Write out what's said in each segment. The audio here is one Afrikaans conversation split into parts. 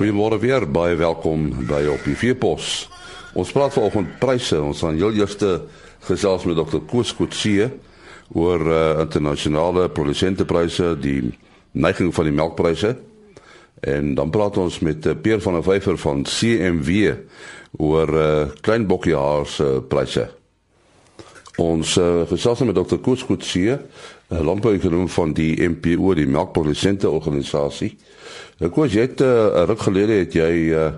Goeiemôre weer, baie welkom by op die Veepos. Ons praat vanoggend pryse. Ons gaan heel eerste gesels met Dr. Koos Kotse oor uh, internasionale produsentepryse, die neiging van die melkpryse. En dan praat ons met uh, Peer van der Vyver van CMW oor uh, klein bokkiehaars uh, pryse. Ons uh, gesels met Dr. Koos Kotse, uh, landbouekonoom van die MPO, die melkprodusente organisasie. Ek was net 'n uh, ruk gelede het jy uh,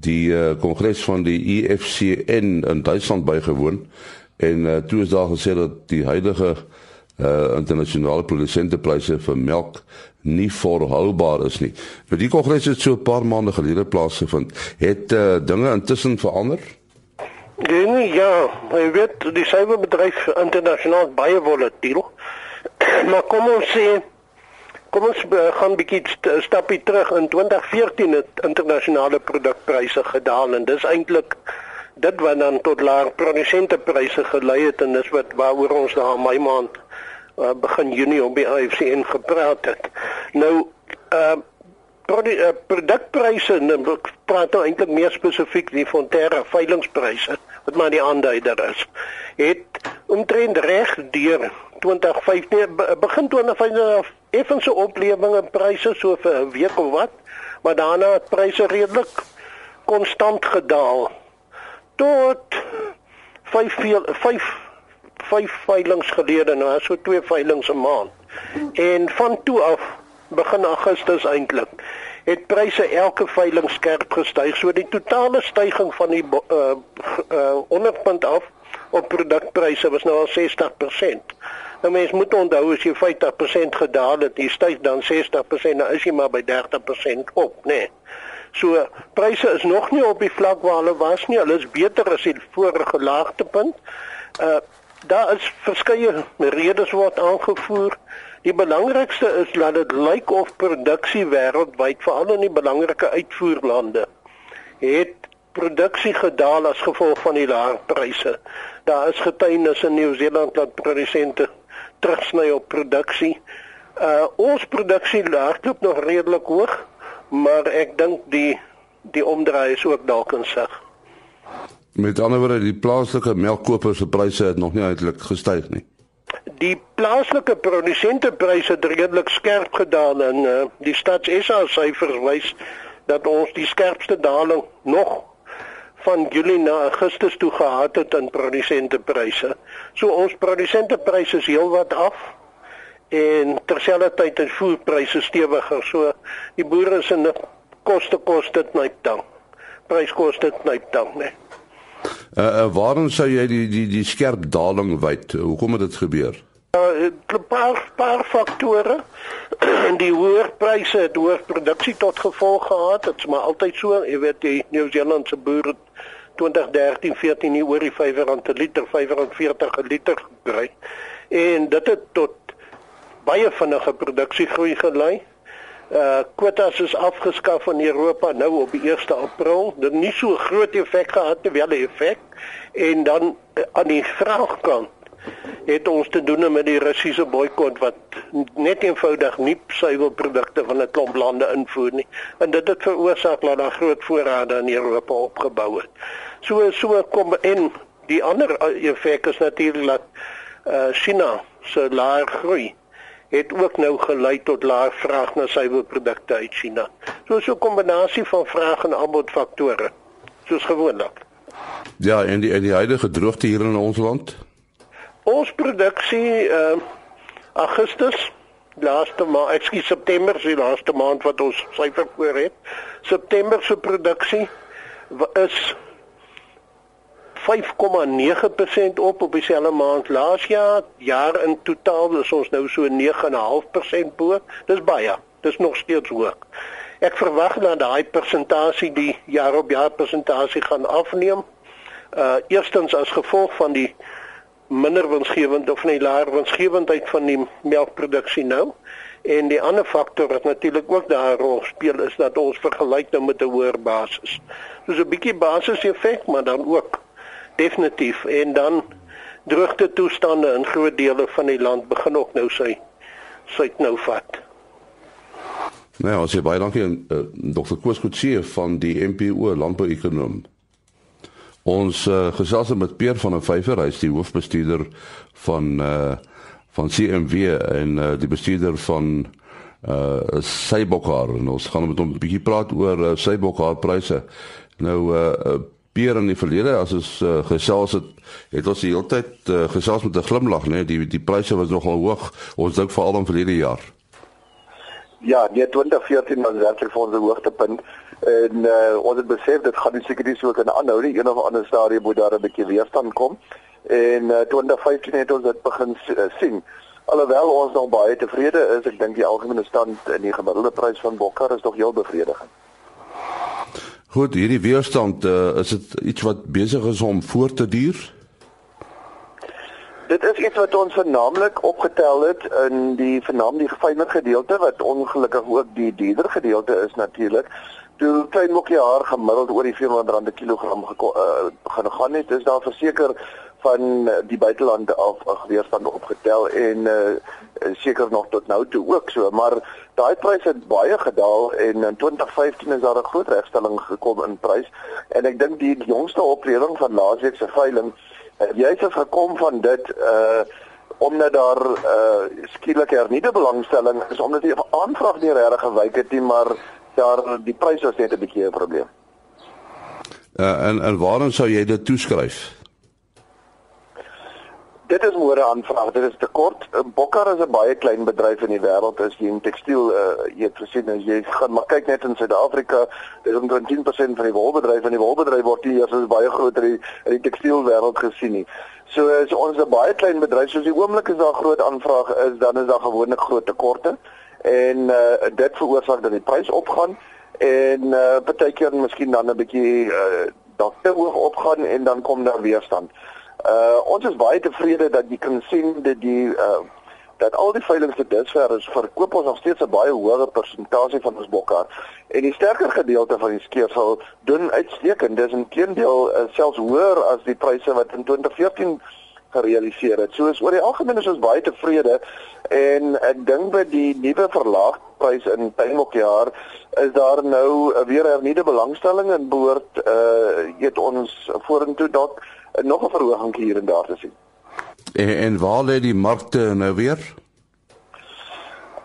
die uh, kongres van die EFCN in Duitsland bygewoon en uh, toe is daar gesê dat die huidige uh, internasionale produsentepryse vir melk nie volhoubaar is nie. Nou die kongres het so 'n paar maande gelede plaasgevind. Het uh, dinge intussen verander? Nee, ja, jy weet die suiwerbedryf internasionaal baie volatiel. Maar kom ons sê Kom ons gaan 'n bietjie st stapie terug in 2014 het internasionale produkpryse gedaal en dis eintlik dit wat dan tot laer produsentepryse gelei het en dis wat waaroor ons daar in my maand uh, begin Junie op die IFCN gepraat het. Nou produ uh, produkpryse nou ek praat nou eintlik meer spesifiek die Fonterra veilingspryse wat maar die aanduider is. Het omtrent reg deur 2015 begin 2015 effense oplewing in pryse so vir 'n week of wat, maar daarna het pryse redelik konstant gedaal tot 5 5 5 veilinge gelede nou, so twee veilinge 'n maand. En van toe af begin Augustus eintlik het pryse elke veiling skerp gestyg. So die totale stygings van die uh uh onderpunt af op produkpryse was nou al 60%. Nou mens moet onthou as jy 50% gedaal het, jy styg dan 60%, nou is jy maar by 30% op, nê. Nee. So pryse is nog nie op die vlak waar hulle was nie. Hulle is beter as die vorige laagtepunt. Uh daar is verskeie redes word aangevoer. Die belangrikste is dat dit lyk of produksie wêreldwyd, veral in die belangrike uitvoerlande, het produksie gedaal as gevolg van die lae pryse. Daar is getuienis in Nieu-Seeland dat produsente terugsny op produksie. Uh ons produksie hardloop nog redelik hoog, maar ek dink die die omdraai is ook dalk in sig. Met ander woorde, die plaaslike melkkopers se pryse het nog nie eintlik gestyg nie. Die plaaslike produsentepryse het redelik skerp gedaal en uh, die Stats SA syfers wys dat ons die skerpste daling nog van Julie na Augustus toe gehad het in produsentepryse. So ons produsentepryse is heelwat af en terselfdertyd is voerpryse stewiger. So die boere se koste koste knyp dan. Pryskoste knyp dan, né? Uh, uh waarom sou jy die die die skerp daling wyd? Hoekom het dit gebeur? Uh, 'n paar paar faktore. die hoër pryse het hoër produksie tot gevolg gehad. Dit's maar altyd so. Jy weet die Nieu-Seelandse boere 2013 14 nie oor die 5 rand per liter 45 per liter gekry en dit het tot baie vinnige produksiegroei gelei. Uh kwotas is afgeskaf in Europa nou op die 1 April. Dit nie so groot effek gehad terwyl die effek en dan uh, aan die vraagkant het ons te doen met die Russiese boikot wat net eenvoudig nie suiwelprodukte van 'n klomp lande invoer nie en dit het veroorsaak dat daar groot voorrade in Europa opgebou het. So so kom en die ander effek is natuurlik dat uh, China se laer groei het ook nou gelei tot laer vraag na suiwelprodukte uit China. So so 'n kombinasie van vraag en aanbod faktore soos gewoonlik. Ja, en die en die huidige droogte hier in ons land Ons produksie uh Augustus laaste maand, ekskuus September, die laaste maand wat ons syfer voor het. September se produksie is 5,9% op op dieselfde maand laas jaar. Jaar in totaal is ons nou so 9,5% bo. Dis baie. Dis nog steeds hoog. Ek verwag dat daai persentasie die jaar op jaar persentasie gaan afneem. Uh eerstens as gevolg van die minder winsgewend of nie laer winsgewendheid van die melkproduksie nou. En die ander faktor wat natuurlik ook daar 'n rol speel is dat ons vergelyk nou met 'n hoër basis. So 'n bietjie basis effek, maar dan ook definitief en dan droogte toestande in groot dele van die land begin ook nou sy sy nou vat. Nee, ons sê baie dankie aan uh, Dr. Koos Kutsie van die MPO Landbouekonom. Ons uh, gesels met Peer van der Vyver, hy is die hoofbestuurder van uh van CMW en uh, die bestuurder van uh Sybokar en ons gaan met hom 'n bietjie praat oor uh, Sybokar pryse. Nou uh Peer in die verlede as ons uh, gesels het, het ons die hele tyd uh, gesels met 'n glimlag, né? Die die pryse was nogal hoog. Ons dink veral om verlede jaar. Ja, die 2014 was werklik vir ons 'n hoogtepunt en uh, ons het besef dit gaan nie seker nie so kan aanhou nie. Een of ander stadium moet daar 'n bietjie weerstand kom. En uh, 2015 het ons dit begin uh, sien. Alhoewel ons nog baie tevrede is, ek dink die algemene stand in die gemiddelde prys van bokkar is nog heel bevredigend. Goed, hierdie weerstand uh, is dit iets wat besig is om voort te duur? Dit is iets wat ons vernaamlik opgetel het in die vernaam die gefyner gedeelte wat ongelukkig ook die dierder gedeelte is natuurlik. Toe klein mokkie haar gemiddeld oor die 400 rand per kilogram uh, gaan gaan het, is daar verseker van die buitelande af 'n weerstand opgetel en uh, seker nog tot nou toe ook so, maar daai pryse het baie gedaal en in 2015 is daar 'n groot regstelling gekom in prys en ek dink die jongste opreding van laasweek se veiling het gekom van dit uh omdat daar uh skielik hernieude belangstelling is omdat die aanvraag nie regtig gewyk het nie maar daar die pryse was net 'n bietjie 'n probleem. Uh en en waarom sou jy dit toeskryf? Dit is môre aanvraag, dit is te kort. Bokkar is 'n baie klein bedryf in die wêreld as jy in tekstiel uh jy het gesien as jy gaan maar kyk net in Suid-Afrika, dis omtrent 10% van die wolbedryf en die wolbedryf word hier as baie groter in die, die tekstiel wêreld gesien nie. So as ons 'n baie klein bedryf soos die oomblik is daar groot aanvraag is, dan is daar gewoonlik groot tekorte en uh dit veroorsaak dat die prys opgaan en uh partykeer miskien dan 'n bietjie uh dalk te hoog opgaan en dan kom daar weerstand. Uh ons is baie tevrede dat jy kan sien dat die uh dat al die veilinge vir dusver is verkoop ons nog steeds 'n baie hoër persentasie van ons bokkar en die sterker gedeelte van die skeersel doen uitstekend. Dis intedeel uh, selfs hoër as die pryse wat in 2014 gerealiseer het. So is oor die algemeen is ons baie tevrede en ek dink by die nuwe verlaagprys in tuinmokjaar is daar nou weer 'n nuwe belangstelling en behoort uh het ons vorentoe dalk nog 'n verhoging hier en daar te sien. En, en waar lê die markte nou weer?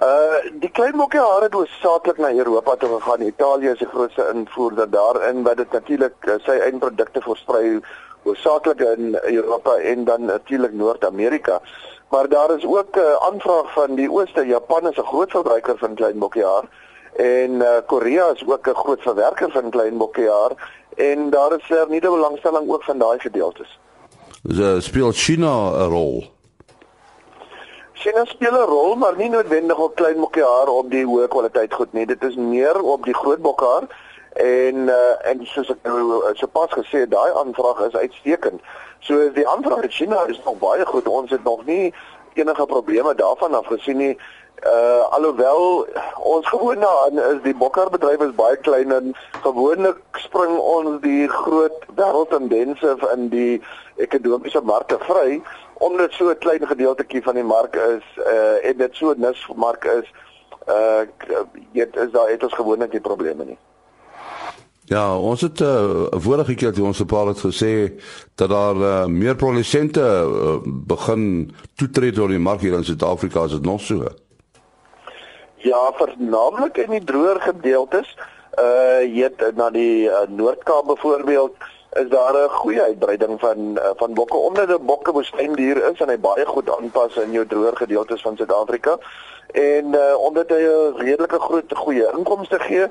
Uh die klein mokkie hare het hoofsaaklik na Europa toe gegaan. Italië is die grootste invoerder daarin wat dit natuurlik uh, sy eindprodukte versprei hoofsaaklik in Europa en dan natuurlik Noord-Amerika. Maar daar is ook 'n uh, aanvraag van die Ooste. Japan is 'n groot verbruiker van klein mokkie haar en uh, Korea is ook 'n groot verwerker van klein mokkie haar en daar is 'n er nuwe belangstelling ook van daai gedeeltes. So speel China 'n rol. China speel 'n rol, maar nie noodwendig op klein mokkiehare op die hoë kwaliteit goed nie. Dit is meer op die groot bokhaar en uh, en soos ek nou eh, so pas gesê het, daai aanvraag is uitstekend. So die aanvraag in China is nog baie goed. Ons het nog nie enige probleme daarvan afgesien nie. Uh alhoewel ons gewoon daarin is die bokkarbedryf is baie klein en gewoonlik spring ons die groot wêreldtendense in die ekonomiese markte vry omdat so 'n klein gedeeltetjie van die mark is uh en dit so 'n nismark is uh dit is daar het ons gewoonlik nie probleme nie. Ja, ons het uh, vorige keer toe ons 'n paar het gesê dat daar uh, meer produsente uh, begin toetree tot die mark hier in Suid-Afrika as dit nog so. Ja, vernaamlik in die droër gedeeltes. Uh jy na die uh, Noord-Kaap byvoorbeeld is daar 'n goeie uitbreiding van uh, van bokke omdat 'n bokke woestyndier is en hy baie goed aanpas in jou droër gedeeltes van Suid-Afrika. En uh, omdat hy 'n redelike groot goeie inkomste gee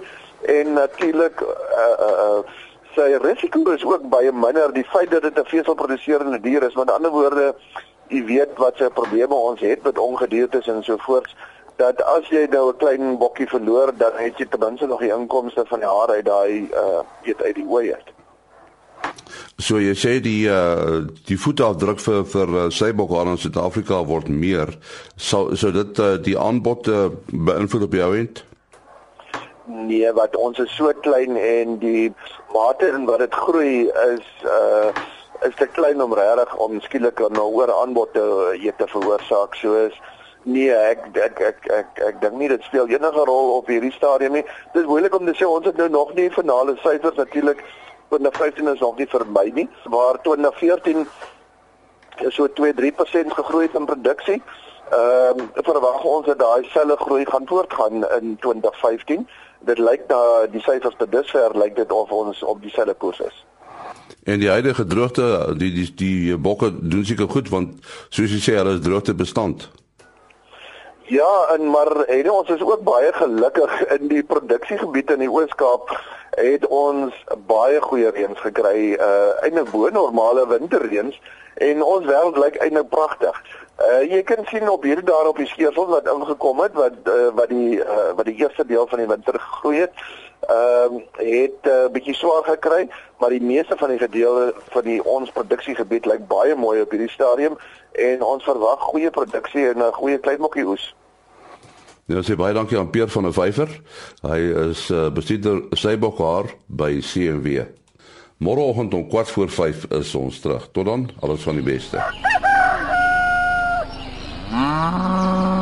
en natuurlik uh uh, sy risiko is ook baie minder die feit dat dit 'n veselproduserende dier is. Met ander woorde, jy weet wat se probleme ons het met ongediertes en so voort dat as jy nou 'n klein bokkie verloor, dan het jy ten minste nog die inkomste van die hare uit daai uh weet uit die ooi uit. So jy sê die uh die voetafdruk vir vir uh, seibokhaar in Suid-Afrika word meer. So so dit uh, die aanbod uh, beïnvloed op jou end? Nee, wat ons is so klein en die mate in wat dit groei is uh is te klein om regtig om skielik 'n hoër aanbod te uh, te veroorsaak. So is Nee, ek ek ek ek ek dink nie dit speel enige rol op hierdie stadium nie. Dit is moeilik om te sê ons het nou nog nie finale syfers natuurlik 2015 is nog nie verby nie, waar 2014 so 2-3% gegroei in produksie. Ehm um, verwag ons dat daai selfe groei gaan voortgaan in 2015. Dit lyk da die syfers tot dusver lyk dit of ons op dieselfde koers is. En die huidige droogte, die die die bokke doen seker goed want soos jy sê, hulle is droogte bestand. Ja, en maar en ons is ook baie gelukkig in die produksiegebied in die Oos-Kaap het ons baie goeie reëns gekry, uh eintlik bo normale winterreëns en ons wêreld lyk eintlik pragtig. Uh jy kan sien op hierdie daar op die skeersel wat ingekom het wat uh, wat die uh, wat die eerste deel van die winter gegroei het. Ehm uh, het 'n uh, bietjie swaar gekry, maar die meeste van die gedeelte van die ons produksiegebied lyk baie mooi op hierdie stadium en ons verwag goeie produksie en 'n goeie kleinmokkie oes. Ja, sê baie dankie aan Pierre van der Vyver. Hy is uh, bestuurder Sybokhaar by CMW. Môreoggend om 4 voor 5 is ons terug. Tot dan, alles van die beste. А-а-а.